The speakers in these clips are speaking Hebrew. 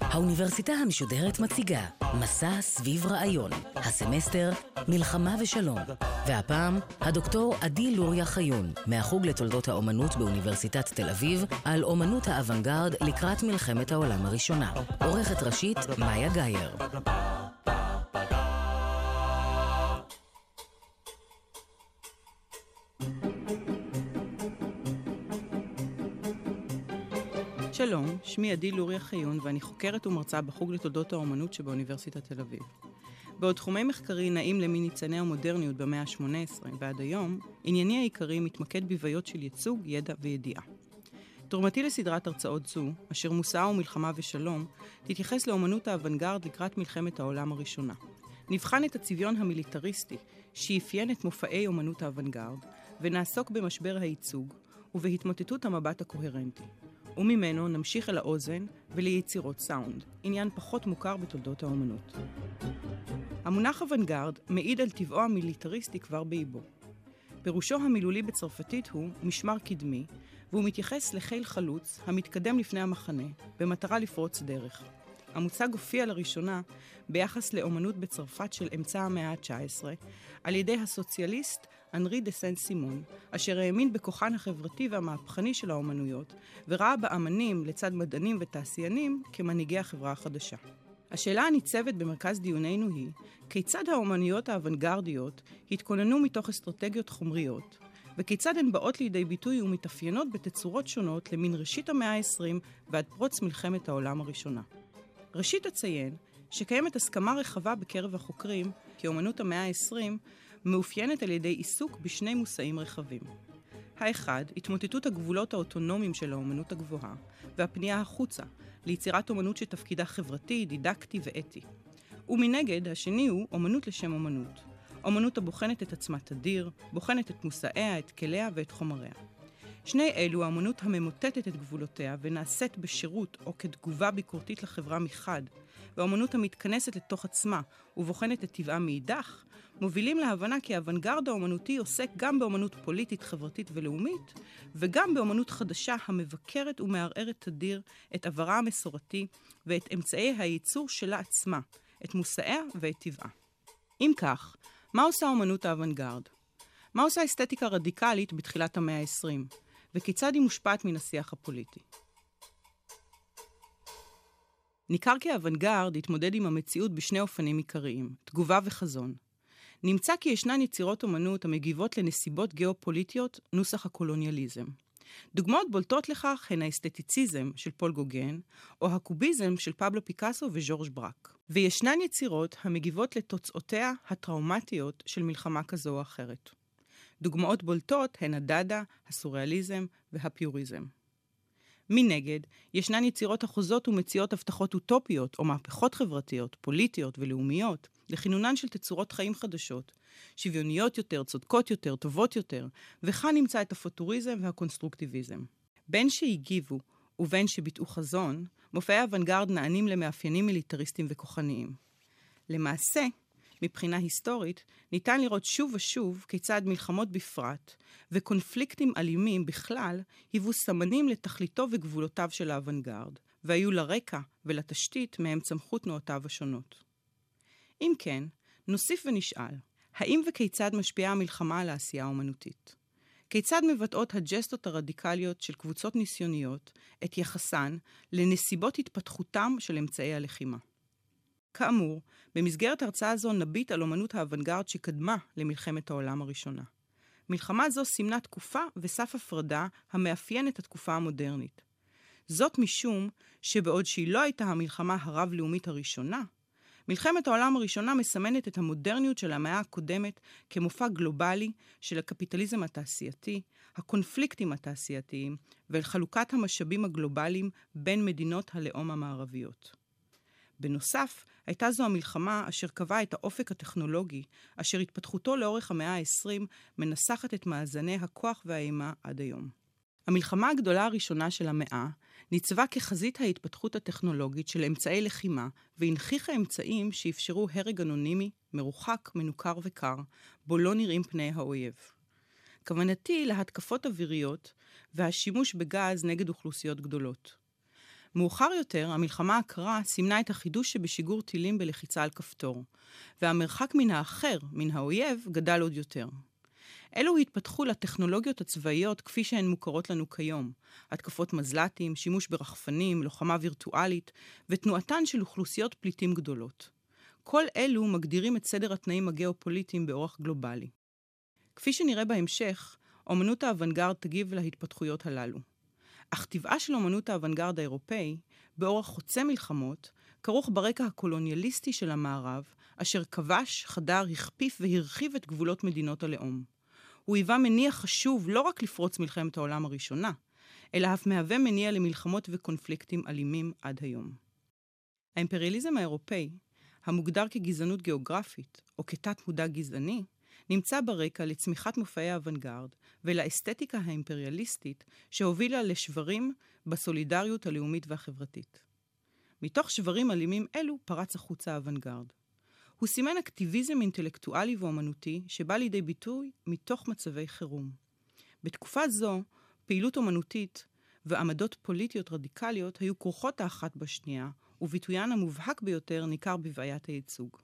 האוניברסיטה המשודרת מציגה מסע סביב רעיון, הסמסטר מלחמה ושלום, והפעם הדוקטור עדי לוריה חיון, מהחוג לתולדות האומנות באוניברסיטת תל אביב, על אומנות האוונגרד לקראת מלחמת העולם הראשונה. עורכת ראשית מאיה גאייר. עדי לוריה חיון ואני חוקרת ומרצה בחוג לתולדות האומנות שבאוניברסיטת תל אביב. בעוד תחומי מחקרי נעים מניצני המודרניות במאה ה-18 ועד היום, ענייני העיקרי מתמקד בבעיות של ייצוג, ידע וידיעה. תרומתי לסדרת הרצאות זו, אשר מושאה ומלחמה ושלום, תתייחס לאומנות האוונגרד לקראת מלחמת העולם הראשונה. נבחן את הצביון המיליטריסטי שאפיין את מופעי אומנות האוונגרד, ונעסוק במשבר הייצוג ובהתמוטטות המבט הקוהרנטי. וממנו נמשיך אל האוזן וליצירות סאונד, עניין פחות מוכר בתולדות האומנות. המונח אוונגרד מעיד על טבעו המיליטריסטי כבר באיבו. פירושו המילולי בצרפתית הוא משמר קדמי, והוא מתייחס לחיל חלוץ המתקדם לפני המחנה, במטרה לפרוץ דרך. המוצג הופיע לראשונה ביחס לאומנות בצרפת של אמצע המאה ה-19, על ידי הסוציאליסט אנרי דה סן סימון, אשר האמין בכוחן החברתי והמהפכני של האומנויות, וראה באמנים, לצד מדענים ותעשיינים, כמנהיגי החברה החדשה. השאלה הניצבת במרכז דיוננו היא, כיצד האומנויות האוונגרדיות התכוננו מתוך אסטרטגיות חומריות, וכיצד הן באות לידי ביטוי ומתאפיינות בתצורות שונות למין ראשית המאה ה-20 ועד פרוץ מלחמת העולם הראשונה. ראשית אציין שקיימת הסכמה רחבה בקרב החוקרים כי אומנות המאה ה-20 מאופיינת על ידי עיסוק בשני מושאים רחבים. האחד, התמוטטות הגבולות האוטונומיים של האומנות הגבוהה, והפנייה החוצה, ליצירת אומנות שתפקידה חברתי, דידקטי ואתי. ומנגד, השני הוא אומנות לשם אומנות. אומנות הבוחנת את עצמה תדיר, בוחנת את מושאיה, את כליה ואת חומריה. שני אלו, האמנות הממוטטת את גבולותיה ונעשית בשירות או כתגובה ביקורתית לחברה מחד, והאמנות המתכנסת לתוך עצמה ובוחנת את טבעה מאידך, מובילים להבנה כי האוונגרד האומנותי עוסק גם באמנות פוליטית, חברתית ולאומית, וגם באמנות חדשה המבקרת ומערערת תדיר את עברה המסורתי ואת אמצעי הייצור שלה עצמה, את מושאיה ואת טבעה. אם כך, מה עושה אמנות האוונגרד? מה עושה אסתטיקה רדיקלית בתחילת המאה ה-20? וכיצד היא מושפעת מן השיח הפוליטי. ניכר כי האוונגרד התמודד עם המציאות בשני אופנים עיקריים, תגובה וחזון. נמצא כי ישנן יצירות אומנות המגיבות לנסיבות גיאופוליטיות, נוסח הקולוניאליזם. דוגמאות בולטות לכך הן האסתטיציזם של פול גוגן, או הקוביזם של פבלו פיקאסו וז'ורג' ברק. וישנן יצירות המגיבות לתוצאותיה הטראומטיות של מלחמה כזו או אחרת. דוגמאות בולטות הן הדאדה, הסוריאליזם והפיוריזם. מנגד, ישנן יצירות החוזות ומציעות הבטחות אוטופיות או מהפכות חברתיות, פוליטיות ולאומיות לכינונן של תצורות חיים חדשות, שוויוניות יותר, צודקות יותר, טובות יותר, וכאן נמצא את הפוטוריזם והקונסטרוקטיביזם. בין שהגיבו ובין שביטאו חזון, מופעי אוונגרד נענים למאפיינים מיליטריסטיים וכוחניים. למעשה, מבחינה היסטורית, ניתן לראות שוב ושוב כיצד מלחמות בפרט וקונפליקטים אלימים בכלל היוו סמנים לתכליתו וגבולותיו של האוונגרד, והיו לרקע ולתשתית מהם צמחו תנועותיו השונות. אם כן, נוסיף ונשאל, האם וכיצד משפיעה המלחמה על העשייה האומנותית? כיצד מבטאות הג'סטות הרדיקליות של קבוצות ניסיוניות את יחסן לנסיבות התפתחותם של אמצעי הלחימה? כאמור, במסגרת הרצאה זו נביט על אומנות האוונגרד שקדמה למלחמת העולם הראשונה. מלחמה זו סימנה תקופה וסף הפרדה המאפיין את התקופה המודרנית. זאת משום שבעוד שהיא לא הייתה המלחמה הרב-לאומית הראשונה, מלחמת העולם הראשונה מסמנת את המודרניות של המאה הקודמת כמופע גלובלי של הקפיטליזם התעשייתי, הקונפליקטים התעשייתיים חלוקת המשאבים הגלובליים בין מדינות הלאום המערביות. בנוסף, הייתה זו המלחמה אשר קבעה את האופק הטכנולוגי, אשר התפתחותו לאורך המאה ה-20 מנסחת את מאזני הכוח והאימה עד היום. המלחמה הגדולה הראשונה של המאה ניצבה כחזית ההתפתחות הטכנולוגית של אמצעי לחימה, והנכיחה אמצעים שאפשרו הרג אנונימי, מרוחק, מנוכר וקר, בו לא נראים פני האויב. כוונתי להתקפות אוויריות והשימוש בגז נגד אוכלוסיות גדולות. מאוחר יותר, המלחמה הקרה סימנה את החידוש שבשיגור טילים בלחיצה על כפתור, והמרחק מן האחר, מן האויב, גדל עוד יותר. אלו התפתחו לטכנולוגיות הצבאיות כפי שהן מוכרות לנו כיום. התקפות מזל"טים, שימוש ברחפנים, לוחמה וירטואלית, ותנועתן של אוכלוסיות פליטים גדולות. כל אלו מגדירים את סדר התנאים הגיאופוליטיים באורח גלובלי. כפי שנראה בהמשך, אומנות האוונגרד תגיב להתפתחויות הללו. אך טבעה של אומנות האוונגרד האירופאי, באורח חוצה מלחמות, כרוך ברקע הקולוניאליסטי של המערב, אשר כבש, חדר, הכפיף והרחיב את גבולות מדינות הלאום. הוא היווה מניע חשוב לא רק לפרוץ מלחמת העולם הראשונה, אלא אף מהווה מניע למלחמות וקונפליקטים אלימים עד היום. האימפריאליזם האירופאי, המוגדר כגזענות גיאוגרפית או כתת מודע גזעני, נמצא ברקע לצמיחת מופעי האוונגרד ולאסתטיקה האימפריאליסטית שהובילה לשברים בסולידריות הלאומית והחברתית. מתוך שברים אלימים אלו פרץ החוצה האוונגרד. הוא סימן אקטיביזם אינטלקטואלי ואומנותי שבא לידי ביטוי מתוך מצבי חירום. בתקופה זו, פעילות אומנותית ועמדות פוליטיות רדיקליות היו כרוכות האחת בשנייה, וביטוין המובהק ביותר ניכר בבעיית הייצוג.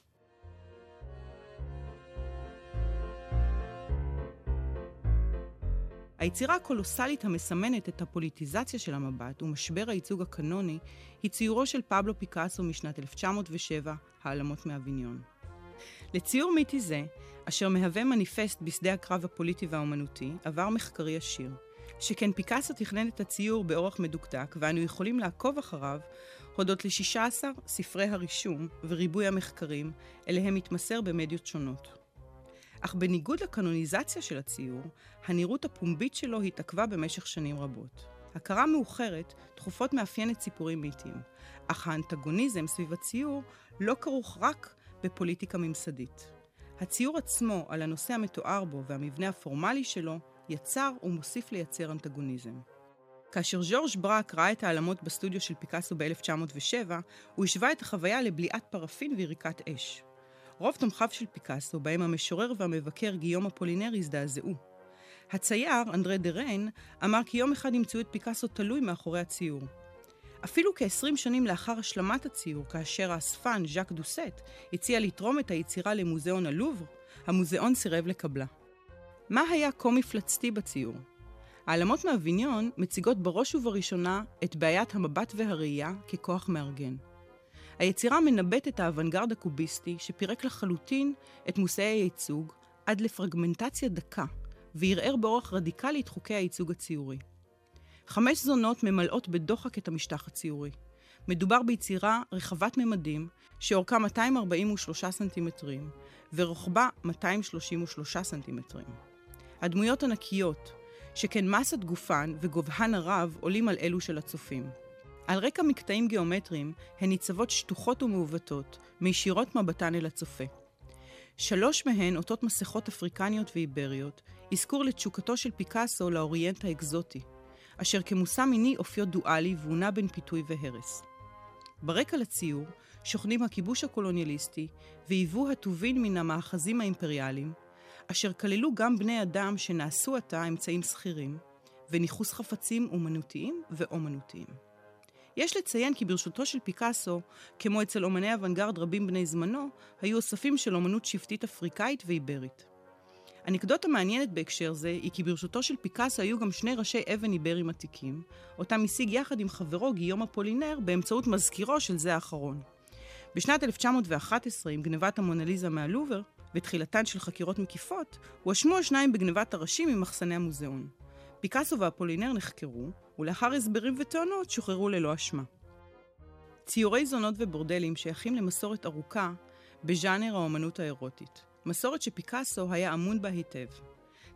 היצירה הקולוסלית המסמנת את הפוליטיזציה של המבט ומשבר הייצוג הקנוני היא ציורו של פבלו פיקאסו משנת 1907, העלמות מאביניון. לציור מיתי זה, אשר מהווה מניפסט בשדה הקרב הפוליטי והאומנותי, עבר מחקרי עשיר. שכן פיקאסו תכנן את הציור באורח מדוקדק, ואנו יכולים לעקוב אחריו הודות ל-16 ספרי הרישום וריבוי המחקרים, אליהם מתמסר במדיות שונות. אך בניגוד לקנוניזציה של הציור, הנראות הפומבית שלו התעכבה במשך שנים רבות. הכרה מאוחרת תכופות מאפיינת סיפורים מיתיים, אך האנטגוניזם סביב הציור לא כרוך רק בפוליטיקה ממסדית. הציור עצמו על הנושא המתואר בו והמבנה הפורמלי שלו יצר ומוסיף לייצר אנטגוניזם. כאשר ז'ורג' ברק ראה את העלמות בסטודיו של פיקאסו ב-1907, הוא השווה את החוויה לבליעת פרפין ויריקת אש. רוב תומכיו של פיקאסו, בהם המשורר והמבקר גיום אפולינר, הזדעזעו. הצייר, אנדרי דה ריין, אמר כי יום אחד ימצאו את פיקאסו תלוי מאחורי הציור. אפילו כ-20 שנים לאחר השלמת הציור, כאשר האספן, ז'אק דוסט, הציע לתרום את היצירה למוזיאון הלובר, המוזיאון סירב לקבלה. מה היה כה מפלצתי בציור? העלמות מאביניון מציגות בראש ובראשונה את בעיית המבט והראייה ככוח מארגן. היצירה מנבאת את האוונגרד הקוביסטי שפירק לחלוטין את מושאי הייצוג עד לפרגמנטציה דקה, וערער באורח רדיקלי את חוקי הייצוג הציורי. חמש זונות ממלאות בדוחק את המשטח הציורי. מדובר ביצירה רחבת ממדים, שאורכה 243 סנטימטרים, ורוחבה 233 סנטימטרים. הדמויות ענקיות, שכן מסת גופן וגובהן הרב עולים על אלו של הצופים. על רקע מקטעים גיאומטריים, הן ניצבות שטוחות ומעוותות, מישירות מבטן אל הצופה. שלוש מהן, אותות מסכות אפריקניות ואיבריות, אזכור לתשוקתו של פיקאסו לאוריינט האקזוטי, אשר כמושא מיני אופיו דואלי והונע בין פיתוי והרס. ברקע לציור שוכנים הכיבוש הקולוניאליסטי והיוו הטובין מן המאחזים האימפריאליים, אשר כללו גם בני אדם שנעשו עתה אמצעים שכירים, וניכוס חפצים אומנותיים ואומנותיים. יש לציין כי ברשותו של פיקאסו, כמו אצל אומני אוונגרד רבים בני זמנו, היו אוספים של אומנות שבטית אפריקאית ואיברית. אנקדוטה מעניינת בהקשר זה היא כי ברשותו של פיקאסו היו גם שני ראשי אבן איברים עתיקים, אותם השיג יחד עם חברו גיום אפולינר באמצעות מזכירו של זה האחרון. בשנת 1911, עם גנבת המונליזה מהלובר, ותחילתן של חקירות מקיפות, הואשמו השניים בגנבת הראשים ממחסני המוזיאון. פיקאסו ואפולינר נחקרו, ולאחר הסברים וטענות שוחררו ללא אשמה. ציורי זונות ובורדלים שייכים למסורת ארוכה בז'אנר האומנות האירוטית. מסורת שפיקאסו היה אמון בה היטב.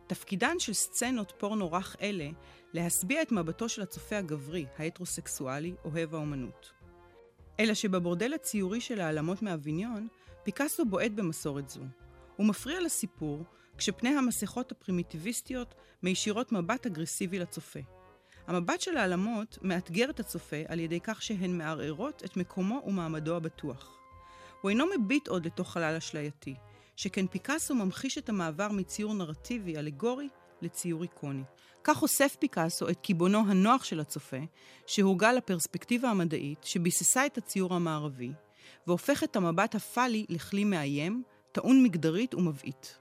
תפקידן של סצנות פורנו רך אלה להשביע את מבטו של הצופה הגברי, ההטרוסקסואלי, אוהב האומנות. אלא שבבורדל הציורי של העלמות מאביניון, פיקאסו בועט במסורת זו. הוא מפריע לסיפור כשפני המסכות הפרימיטיביסטיות מישירות מבט אגרסיבי לצופה. המבט של העלמות מאתגר את הצופה על ידי כך שהן מערערות את מקומו ומעמדו הבטוח. הוא אינו מביט עוד לתוך חלל אשלייתי, שכן פיקאסו ממחיש את המעבר מציור נרטיבי אלגורי לציור איקוני. כך חושף פיקאסו את קיבעונו הנוח של הצופה, שהורגל לפרספקטיבה המדעית שביססה את הציור המערבי, והופך את המבט הפאלי לכלי מאיים, טעון מגדרית ומבעית.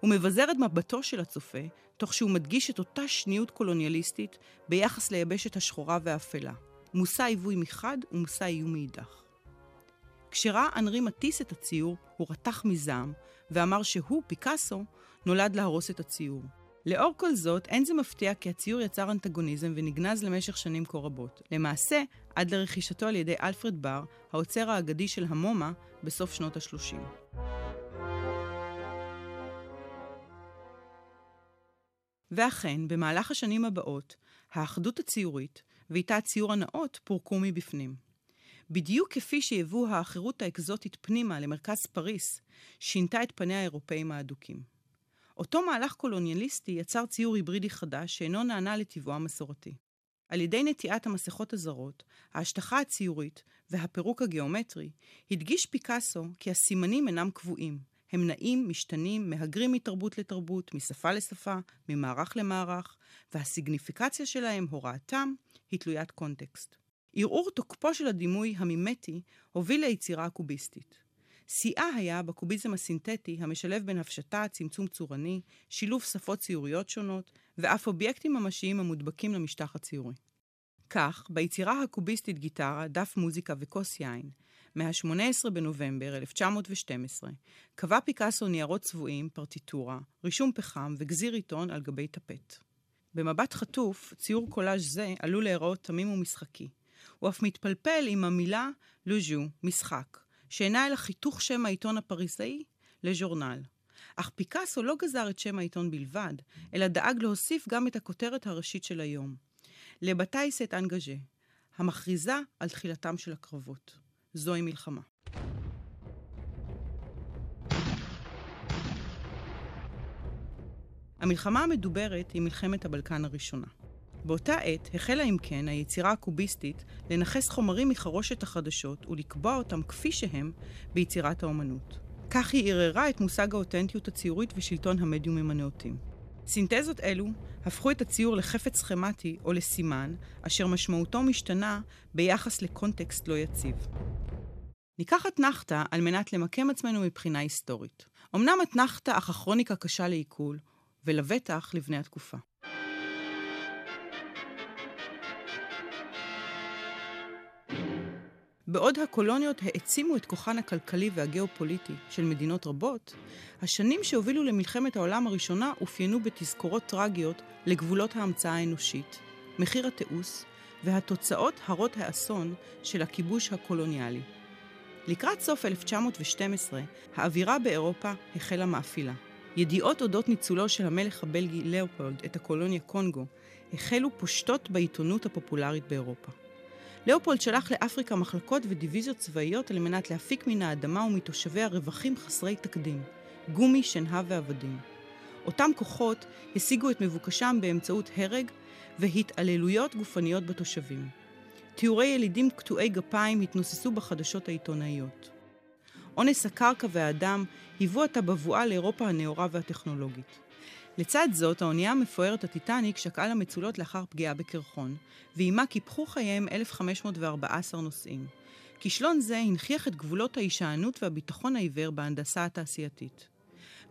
הוא מבזר את מבטו של הצופה, תוך שהוא מדגיש את אותה שניות קולוניאליסטית ביחס ליבשת השחורה והאפלה. מושא עיווי מחד ומושא איום מאידך. כשראה אנרי מטיס את הציור, הוא רתח מזעם, ואמר שהוא, פיקאסו, נולד להרוס את הציור. לאור כל זאת, אין זה מפתיע כי הציור יצר אנטגוניזם ונגנז למשך שנים כה רבות. למעשה, עד לרכישתו על ידי אלפרד בר, האוצר האגדי של המומה, בסוף שנות ה-30. ואכן, במהלך השנים הבאות, האחדות הציורית, ואיתה הציור הנאות, פורקו מבפנים. בדיוק כפי שיבוא האחרות האקזוטית פנימה למרכז פריס, שינתה את פניה האירופאים האדוקים. אותו מהלך קולוניאליסטי יצר ציור היברידי חדש שאינו נענה לטבעו המסורתי. על ידי נטיעת המסכות הזרות, ההשטחה הציורית והפירוק הגיאומטרי, הדגיש פיקאסו כי הסימנים אינם קבועים. הם נעים, משתנים, מהגרים מתרבות לתרבות, משפה לשפה, ממערך למערך, והסיגניפיקציה שלהם, הוראתם, היא תלוית קונטקסט. ערעור תוקפו של הדימוי המימטי הוביל ליצירה הקוביסטית. שיאה היה בקוביזם הסינתטי המשלב בין הפשטה, צמצום צורני, שילוב שפות ציוריות שונות, ואף אובייקטים ממשיים המודבקים למשטח הציורי. כך, ביצירה הקוביסטית גיטרה, דף מוזיקה וכוס יין, מה-18 בנובמבר 1912, קבע פיקאסו ניירות צבועים, פרטיטורה, רישום פחם וגזיר עיתון על גבי טפט. במבט חטוף, ציור קולאז' זה עלול להיראות תמים ומשחקי. הוא אף מתפלפל עם המילה לוז'ו, משחק, שאינה אלא חיתוך שם העיתון הפריסאי לז'ורנל. אך פיקאסו לא גזר את שם העיתון בלבד, אלא דאג להוסיף גם את הכותרת הראשית של היום. לבתאי סט אנגז'ה, המכריזה על תחילתם של הקרבות. זוהי מלחמה. המלחמה המדוברת היא מלחמת הבלקן הראשונה. באותה עת החלה אם כן היצירה הקוביסטית לנכס חומרים מחרושת החדשות ולקבוע אותם כפי שהם ביצירת האומנות. כך היא ערערה את מושג האותנטיות הציורית ושלטון המדיומים הנאותים. סינתזות אלו הפכו את הציור לחפץ סכמטי או לסימן, אשר משמעותו משתנה ביחס לקונטקסט לא יציב. ניקח אתנחתא על מנת למקם עצמנו מבחינה היסטורית. אמנם אתנחתא אך הכרוניקה קשה לעיכול, ולבטח לבני התקופה. בעוד הקולוניות העצימו את כוחן הכלכלי והגיאופוליטי של מדינות רבות, השנים שהובילו למלחמת העולם הראשונה אופיינו בתזכורות טרגיות לגבולות ההמצאה האנושית, מחיר התיעוש והתוצאות הרות האסון של הכיבוש הקולוניאלי. לקראת סוף 1912, האווירה באירופה החלה מאפילה. ידיעות אודות ניצולו של המלך הבלגי לאופולד את הקולוניה קונגו החלו פושטות בעיתונות הפופולרית באירופה. לאופולד שלח לאפריקה מחלקות ודיוויזיות צבאיות על מנת להפיק מן האדמה ומתושביה רווחים חסרי תקדים, גומי, שנהב ועבדים. אותם כוחות השיגו את מבוקשם באמצעות הרג והתעללויות גופניות בתושבים. תיאורי ילידים קטועי גפיים התנוססו בחדשות העיתונאיות. אונס הקרקע והאדם היוו עתה בבואה לאירופה הנאורה והטכנולוגית. לצד זאת, האונייה המפוארת הטיטניק שקעה למצולות לאחר פגיעה בקרחון, ועימה קיפחו חייהם 1,514 נוסעים. כישלון זה הנכיח את גבולות ההישענות והביטחון העיוור בהנדסה התעשייתית.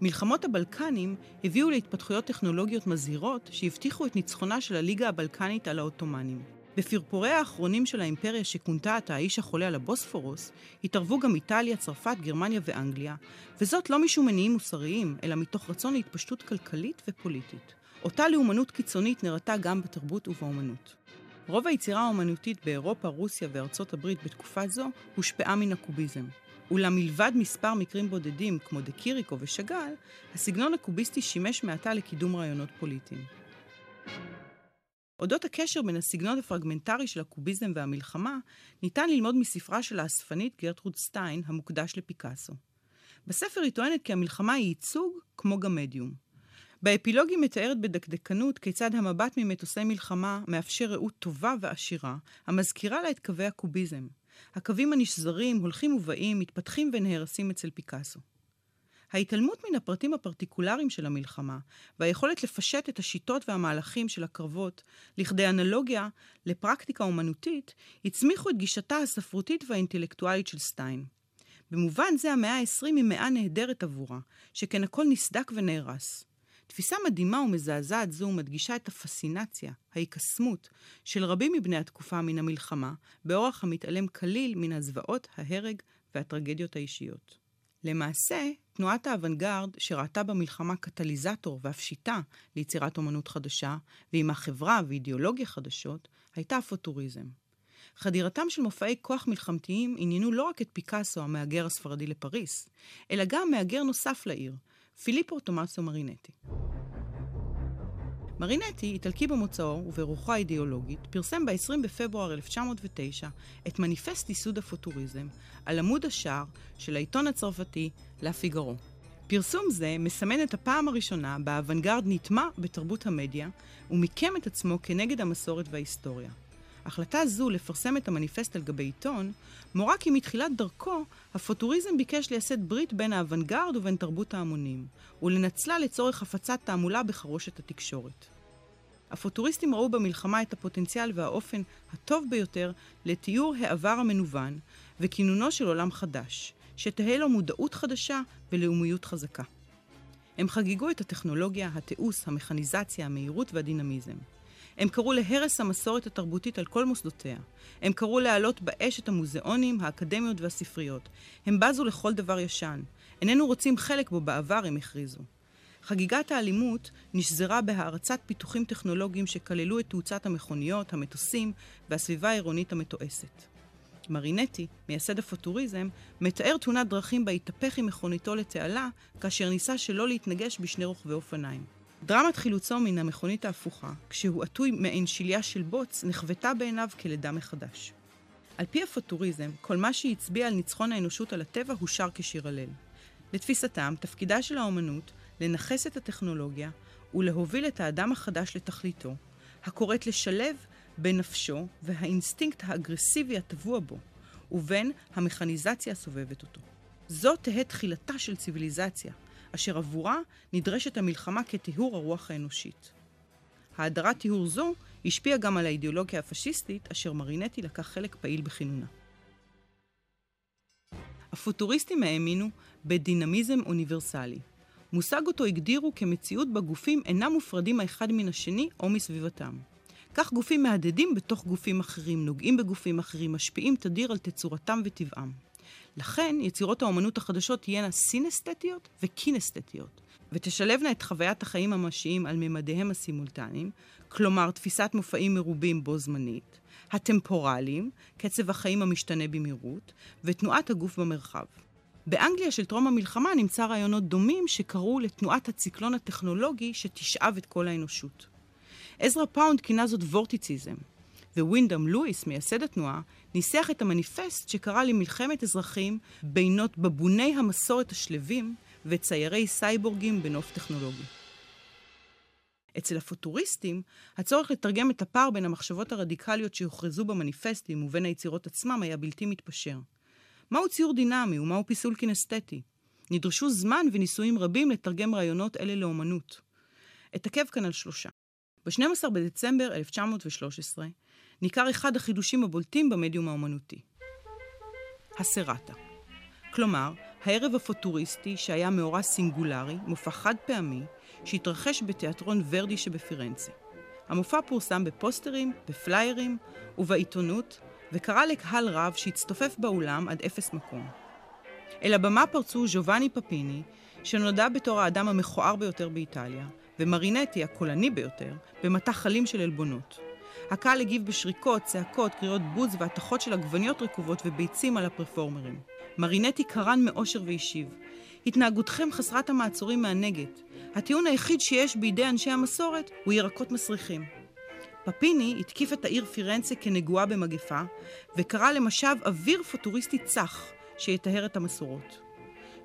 מלחמות הבלקנים הביאו להתפתחויות טכנולוגיות מזהירות שהבטיחו את ניצחונה של הליגה הבלקנית על העות'מאנים. בפרפורי האחרונים של האימפריה שכונתה עתה האיש החולה על הבוספורוס, התערבו גם איטליה, צרפת, גרמניה ואנגליה, וזאת לא משום מניעים מוסריים, אלא מתוך רצון להתפשטות כלכלית ופוליטית. אותה לאומנות קיצונית נראתה גם בתרבות ובאומנות. רוב היצירה האומנותית באירופה, רוסיה וארצות הברית בתקופה זו הושפעה מן הקוביזם. אולם מלבד מספר מקרים בודדים כמו דה קיריקו ושאגאל, הסגנון הקוביסטי שימש מעתה לקידום רעיונות פוליטיים. אודות הקשר בין הסגנון הפרגמנטרי של הקוביזם והמלחמה, ניתן ללמוד מספרה של האספנית גרטרוד סטיין, המוקדש לפיקאסו. בספר היא טוענת כי המלחמה היא ייצוג כמו גם מדיום. באפילוג היא מתארת בדקדקנות כיצד המבט ממטוסי מלחמה מאפשר ראות טובה ועשירה, המזכירה לה את קווי הקוביזם. הקווים הנשזרים, הולכים ובאים, מתפתחים ונהרסים אצל פיקאסו. ההתעלמות מן הפרטים הפרטיקולריים של המלחמה והיכולת לפשט את השיטות והמהלכים של הקרבות לכדי אנלוגיה לפרקטיקה אומנותית, הצמיחו את גישתה הספרותית והאינטלקטואלית של סטיין. במובן זה המאה ה-20 היא מאה נהדרת עבורה, שכן הכל נסדק ונהרס. תפיסה מדהימה ומזעזעת זו מדגישה את הפסינציה, ההיקסמות, של רבים מבני התקופה מן המלחמה, באורח המתעלם כליל מן הזוועות, ההרג והטרגדיות האישיות. למעשה, תנועת האוונגרד, שראתה במלחמה קטליזטור ואף שיטה ליצירת אומנות חדשה, ועם החברה ואידיאולוגיה חדשות, הייתה הפוטוריזם. חדירתם של מופעי כוח מלחמתיים עניינו לא רק את פיקאסו, המהגר הספרדי לפריס, אלא גם מהגר נוסף לעיר, פיליפו תומאסו מרינטי. מרינטי, איטלקי במוצאו וברוחו האידיאולוגית, פרסם ב-20 בפברואר 1909 את מניפסט ייסוד הפוטוריזם על עמוד השער של העיתון הצרפתי לה פיגארו. פרסום זה מסמן את הפעם הראשונה בה האוונגרד נטמע בתרבות המדיה ומיקם את עצמו כנגד המסורת וההיסטוריה. החלטה זו לפרסם את המניפסט על גבי עיתון, מורה כי מתחילת דרכו, הפוטוריזם ביקש לייסד ברית בין האוונגרד ובין תרבות ההמונים, ולנצלה לצורך הפצת תעמולה בחרושת התקשורת. הפוטוריסטים ראו במלחמה את הפוטנציאל והאופן הטוב ביותר לתיאור העבר המנוון וכינונו של עולם חדש, שתהא לו מודעות חדשה ולאומיות חזקה. הם חגגו את הטכנולוגיה, התיעוש, המכניזציה, המהירות והדינמיזם. הם קראו להרס המסורת התרבותית על כל מוסדותיה. הם קראו להעלות באש את המוזיאונים, האקדמיות והספריות. הם בזו לכל דבר ישן. איננו רוצים חלק בו בעבר, הם הכריזו. חגיגת האלימות נשזרה בהערצת פיתוחים טכנולוגיים שכללו את תאוצת המכוניות, המטוסים והסביבה העירונית המתועסת. מרינטי, מייסד הפוטוריזם, מתאר תאונת דרכים בה התהפך עם מכוניתו לתעלה, כאשר ניסה שלא להתנגש בשני רוכבי אופניים. דרמת חילוצו מן המכונית ההפוכה, כשהוא עטוי מעין שליה של בוץ, נחוותה בעיניו כלידה מחדש. על פי הפוטוריזם, כל מה שהצביע על ניצחון האנושות על הטבע הושר כשיר הלל. לתפיסתם, תפקידה של האומנות לנכס את הטכנולוגיה ולהוביל את האדם החדש לתכליתו, הקוראת לשלב בין נפשו והאינסטינקט האגרסיבי הטבוע בו, ובין המכניזציה הסובבת אותו. זו תהא תחילתה של ציוויליזציה, אשר עבורה נדרשת המלחמה כטיהור הרוח האנושית. האדרת טיהור זו השפיעה גם על האידיאולוגיה הפשיסטית, אשר מרינטי לקח חלק פעיל בכינונה. הפוטוריסטים האמינו בדינמיזם אוניברסלי. מושג אותו הגדירו כמציאות בה גופים אינם מופרדים האחד מן השני או מסביבתם. כך גופים מהדהדים בתוך גופים אחרים, נוגעים בגופים אחרים, משפיעים תדיר על תצורתם וטבעם. לכן, יצירות האומנות החדשות תהיינה סינסתטיות וקינסתטיות, ותשלבנה את חוויית החיים הממשיים על ממדיהם הסימולטניים, כלומר תפיסת מופעים מרובים בו זמנית, הטמפורליים, קצב החיים המשתנה במהירות, ותנועת הגוף במרחב. באנגליה של טרום המלחמה נמצא רעיונות דומים שקראו לתנועת הציקלון הטכנולוגי שתשאב את כל האנושות. עזרא פאונד כינה זאת וורטיציזם, ווינדאם לואיס, מייסד התנועה, ניסח את המניפסט שקרא למלחמת אזרחים בינות בבוני המסורת השלווים וציירי סייבורגים בנוף טכנולוגי. אצל הפוטוריסטים, הצורך לתרגם את הפער בין המחשבות הרדיקליות שהוכרזו במניפסטים ובין היצירות עצמם היה בלתי מתפשר. מהו ציור דינמי ומהו פיסול קינסתטי? נדרשו זמן וניסויים רבים לתרגם רעיונות אלה לאומנות. אתעכב כאן על שלושה. ב-12 בדצמבר 1913 ניכר אחד החידושים הבולטים במדיום האומנותי. הסרטה. כלומר, הערב הפוטוריסטי שהיה מאורע סינגולרי, מופע חד פעמי, שהתרחש בתיאטרון ורדי שבפירנצה. המופע פורסם בפוסטרים, בפליירים ובעיתונות, וקרא לקהל רב שהצטופף באולם עד אפס מקום. אל הבמה פרצו ז'ובאני פפיני, שנודע בתור האדם המכוער ביותר באיטליה, ומרינטי, הקולני ביותר, במטח חלים של עלבונות. הקהל הגיב בשריקות, צעקות, קריאות בוז והתכות של עגבניות רקובות וביצים על הפרפורמרים. מרינטי קרן מאושר והשיב: התנהגותכם חסרת המעצורים מהנגד. הטיעון היחיד שיש בידי אנשי המסורת הוא ירקות מסריחים. פפיני התקיף את העיר פירנצה כנגועה במגפה, וקרא למשב אוויר פוטוריסטי צח שיטהר את המסורות.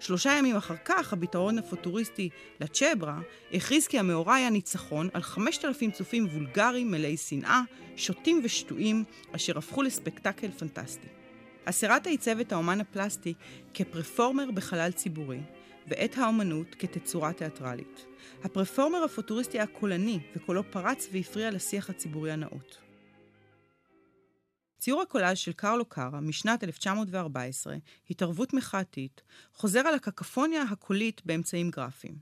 שלושה ימים אחר כך, הביטאון הפוטוריסטי לצ'ברה הכריז כי המאורע היה ניצחון על חמשת אלפים צופים וולגריים מלאי שנאה, שוטים ושטויים, אשר הפכו לספקטקל פנטסטי. הסרטה עיצב את האומן הפלסטי כפרפורמר בחלל ציבורי, ואת האומנות כתצורה תיאטרלית. הפרפורמר הפוטוריסטי הקולני, וקולו פרץ והפריע לשיח הציבורי הנאות. ציור הקולאז' של קרלו קארה משנת 1914, התערבות מחאתית, חוזר על הקקפוניה הקולית באמצעים גרפיים.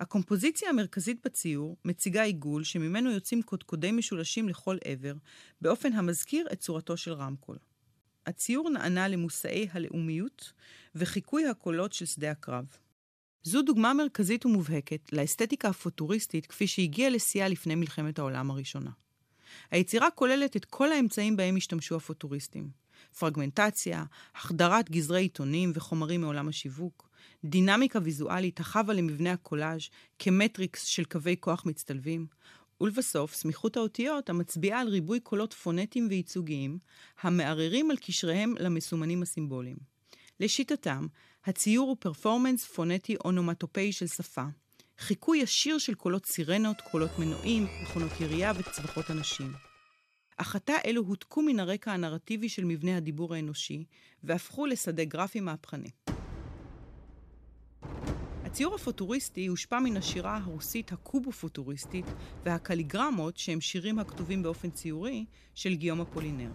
הקומפוזיציה המרכזית בציור מציגה עיגול שממנו יוצאים קודקודי משולשים לכל עבר, באופן המזכיר את צורתו של רמקול. הציור נענה למושאי הלאומיות וחיקוי הקולות של שדה הקרב. זו דוגמה מרכזית ומובהקת לאסתטיקה הפוטוריסטית כפי שהגיעה לשיאה לפני מלחמת העולם הראשונה. היצירה כוללת את כל האמצעים בהם השתמשו הפוטוריסטים. פרגמנטציה, החדרת גזרי עיתונים וחומרים מעולם השיווק, דינמיקה ויזואלית החבה למבנה הקולאז' כמטריקס של קווי כוח מצטלבים, ולבסוף, סמיכות האותיות המצביעה על ריבוי קולות פונטיים וייצוגיים, המערערים על קשריהם למסומנים הסימבוליים. לשיטתם, הציור הוא פרפורמנס פונטי אונומטופאי של שפה, חיקוי ישיר של קולות סירנות, קולות מנועים, מכונות ירייה וצווחות אנשים. אך עתה אלו הותקו מן הרקע הנרטיבי של מבנה הדיבור האנושי, והפכו לשדה גרפי מהפכני. הציור הפוטוריסטי הושפע מן השירה הרוסית הקובו-פוטוריסטית והקליגרמות, שהם שירים הכתובים באופן ציורי, של גיום אפולינר.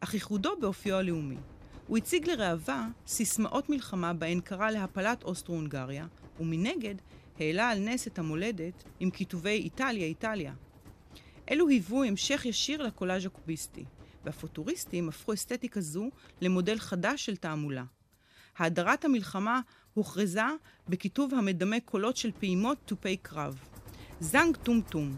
אך ייחודו באופיו הלאומי. הוא הציג לראווה סיסמאות מלחמה בהן קרא להפלת אוסטרו-הונגריה, ומנגד העלה על נס את המולדת עם כיתובי איטליה, איטליה. אלו היוו המשך ישיר לקולאז' הקוביסטי, והפוטוריסטים הפכו אסתטיקה זו למודל חדש של תעמולה. האדרת המלחמה הוכרזה בכיתוב המדמה קולות של פעימות תופי קרב. זנג טומטום.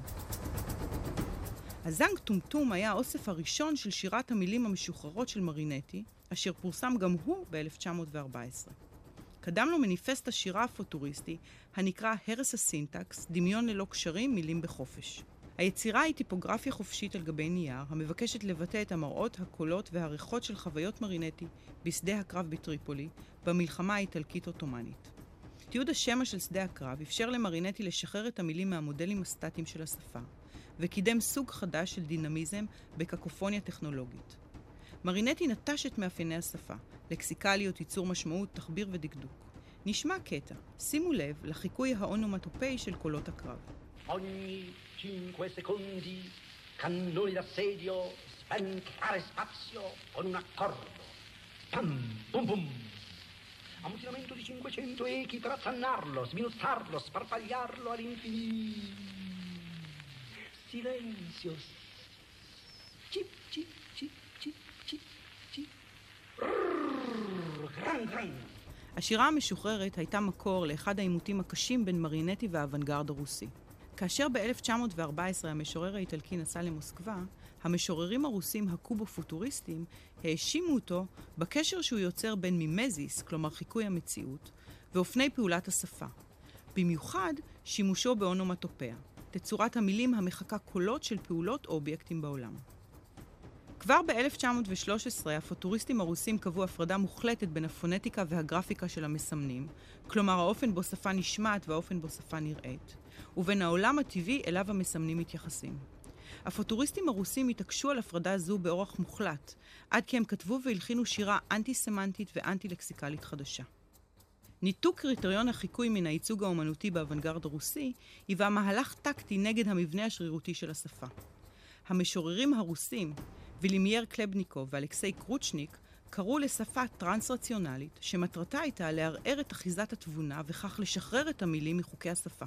הזנג טומטום היה האוסף הראשון של שירת המילים המשוחררות של מרינטי, אשר פורסם גם הוא ב-1914. קדם לו מניפסט השירה הפוטוריסטי, הנקרא הרס הסינטקס, דמיון ללא קשרים, מילים בחופש. היצירה היא טיפוגרפיה חופשית על גבי נייר, המבקשת לבטא את המראות, הקולות והריחות של חוויות מרינטי בשדה הקרב בטריפולי, במלחמה האיטלקית-עות'מאנית. תיעוד השמע של שדה הקרב אפשר למרינטי לשחרר את המילים מהמודלים הסטטיים של השפה, וקידם סוג חדש של דינמיזם בקקופוניה טכנולוגית. מרינטי נטש את מאפייני השפה, לקסיקליות, ייצור משמעות, תחביר ודקדוק. נשמע קטע, שימו לב לחיקוי האונומטופאי של קולות הקרב. Ogni cinque secondi cannoni d'assedio spentare spazio con un accordo. Pam, pum pum. Ammutinamento di 500 echi per attannarlo, sminuzzarlo, sparpagliarlo all'infinito. Silenzio. Cip, cip, cip, cip, cip, cip. Rrrr, gran, gran. השירה המשוחררת הייתה מקור לאחד העימותים הקשים בין מרינטי והאוונגרד הרוסי. כאשר ב-1914 המשורר האיטלקי נסע למוסקבה, המשוררים הרוסים הקובו-פוטוריסטים האשימו אותו בקשר שהוא יוצר בין מימזיס, כלומר חיקוי המציאות, ואופני פעולת השפה. במיוחד שימושו באונומטופיה, תצורת המילים המחקה קולות של פעולות או אובייקטים בעולם. כבר ב-1913 הפוטוריסטים הרוסים קבעו הפרדה מוחלטת בין הפונטיקה והגרפיקה של המסמנים, כלומר האופן בו שפה נשמעת והאופן בו שפה נראית, ובין העולם הטבעי אליו המסמנים מתייחסים. הפוטוריסטים הרוסים התעקשו על הפרדה זו באורח מוחלט, עד כי הם כתבו והלחינו שירה אנטי-סמנטית ואנטי-לקסיקלית חדשה. ניתוק קריטריון החיקוי מן הייצוג האומנותי באוונגרד הרוסי היווה מהלך טקטי נגד המבנה השרירותי של השפה. המשוררים הרוסים, ולימיר חלבניקוב ואלכסיי קרוצ'ניך, קראו לשפה טרנס-רציונלית, שמטרתה הייתה לערער את אחיזת התבונה וכך לשחרר את המילים מחוקי השפה.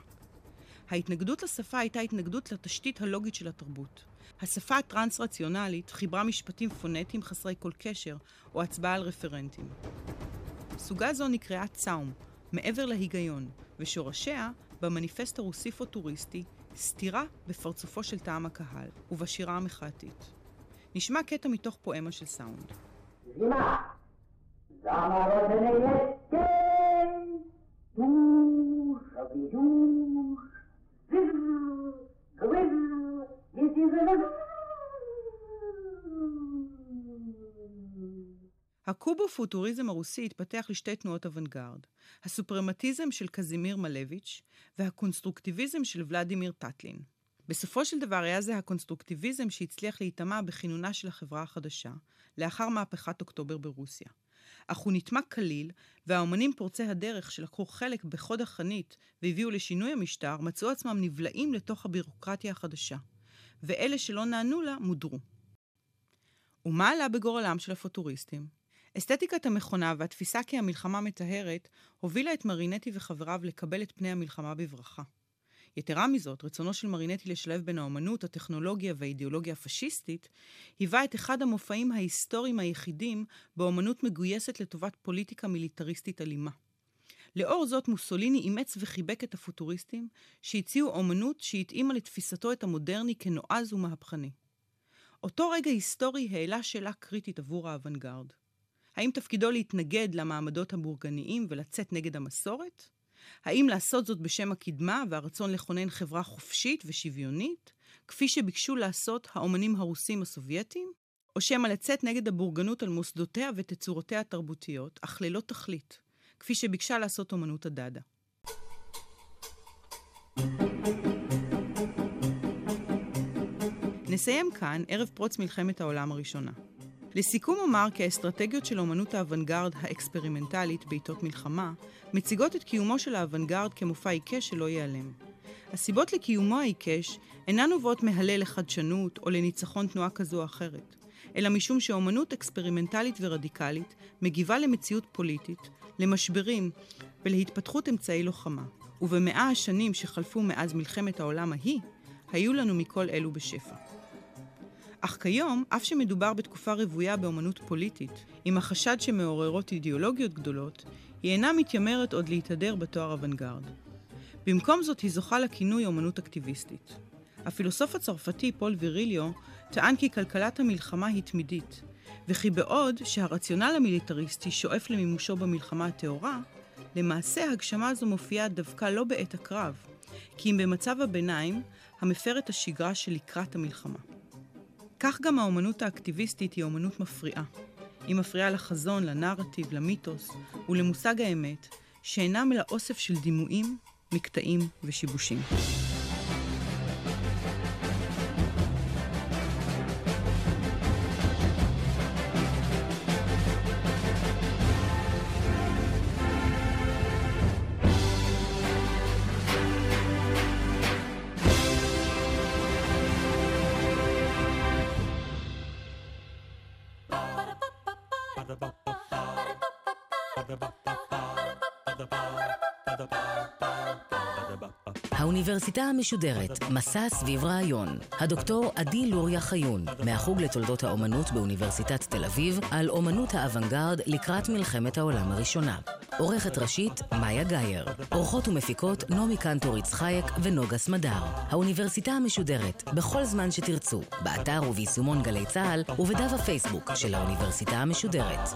ההתנגדות לשפה הייתה התנגדות לתשתית הלוגית של התרבות. השפה הטרנס-רציונלית חיברה משפטים פונטיים חסרי כל קשר, או הצבעה על רפרנטים. סוגה זו נקראה צאום, מעבר להיגיון, ושורשיה במניפסט הרוסי-פוטוריסטי, סתירה בפרצופו של טעם הקהל, ובשירה המחאתית. נשמע קטע מתוך פואמה של סאונד. I הקובו-פוטוריזם הרוסי התפתח לשתי תנועות אוונגרד, הסופרמטיזם של קזימיר מלביץ' והקונסטרוקטיביזם של ולדימיר טטלין. בסופו של דבר היה זה הקונסטרוקטיביזם שהצליח להיטמע בכינונה של החברה החדשה, לאחר מהפכת אוקטובר ברוסיה. אך הוא נטמע כליל, והאומנים פורצי הדרך שלקחו חלק בחוד החנית והביאו לשינוי המשטר, מצאו עצמם נבלעים לתוך הבירוקרטיה החדשה, ואלה שלא נענו לה מודרו. ומה עלה בגורלם של הפוטוריסטים? אסתטיקת המכונה והתפיסה כי המלחמה מטהרת, הובילה את מרינטי וחבריו לקבל את פני המלחמה בברכה. יתרה מזאת, רצונו של מרינטי לשלב בין האומנות, הטכנולוגיה והאידיאולוגיה הפשיסטית, היווה את אחד המופעים ההיסטוריים היחידים באומנות מגויסת לטובת פוליטיקה מיליטריסטית אלימה. לאור זאת, מוסוליני אימץ וחיבק את הפוטוריסטים, שהציעו אומנות שהתאימה לתפיסתו את המודרני כנועז ומהפכני. אותו רגע היסטורי העלה שאלה קריטית עבור האוונגרד. האם תפקידו להתנגד למעמדות הבורגניים ולצאת נגד המסורת? האם לעשות זאת בשם הקדמה והרצון לכונן חברה חופשית ושוויונית, כפי שביקשו לעשות האומנים הרוסים הסובייטים? או שמא לצאת נגד הבורגנות על מוסדותיה ותצורותיה התרבותיות, אך ללא תכלית, כפי שביקשה לעשות אומנות הדאדה. נסיים כאן ערב פרוץ מלחמת העולם הראשונה. לסיכום אומר כי האסטרטגיות של אומנות האוונגרד האקספרימנטלית בעיתות מלחמה מציגות את קיומו של האוונגרד כמופע עיקש שלא ייעלם. הסיבות לקיומו העיקש אינן נובעות מהלל לחדשנות או לניצחון תנועה כזו או אחרת, אלא משום שאומנות אקספרימנטלית ורדיקלית מגיבה למציאות פוליטית, למשברים ולהתפתחות אמצעי לוחמה. ובמאה השנים שחלפו מאז מלחמת העולם ההיא, היו לנו מכל אלו בשפע. אך כיום, אף שמדובר בתקופה רוויה באמנות פוליטית, עם החשד שמעוררות אידיאולוגיות גדולות, היא אינה מתיימרת עוד להתהדר בתואר אוונגרד. במקום זאת היא זוכה לכינוי אמנות אקטיביסטית. הפילוסוף הצרפתי פול ויריליו טען כי כלכלת המלחמה היא תמידית, וכי בעוד שהרציונל המיליטריסטי שואף למימושו במלחמה הטהורה, למעשה הגשמה זו מופיעה דווקא לא בעת הקרב, כי אם במצב הביניים המפר את השגרה שלקראת המלחמה. כך גם האומנות האקטיביסטית היא אומנות מפריעה. היא מפריעה לחזון, לנרטיב, למיתוס ולמושג האמת, שאינם אלא אוסף של דימויים, מקטעים ושיבושים. האוניברסיטה המשודרת, מסע סביב רעיון. הדוקטור עדי לוריה חיון, מהחוג לתולדות האומנות באוניברסיטת תל אביב, על אומנות האוונגרד לקראת מלחמת העולם הראשונה. עורכת ראשית, מאיה גאייר. עורכות ומפיקות, נעמי קנטור יצחייק ונוגה סמדר. האוניברסיטה המשודרת, בכל זמן שתרצו, באתר וביישומון גלי צה"ל ובדף הפייסבוק של האוניברסיטה המשודרת.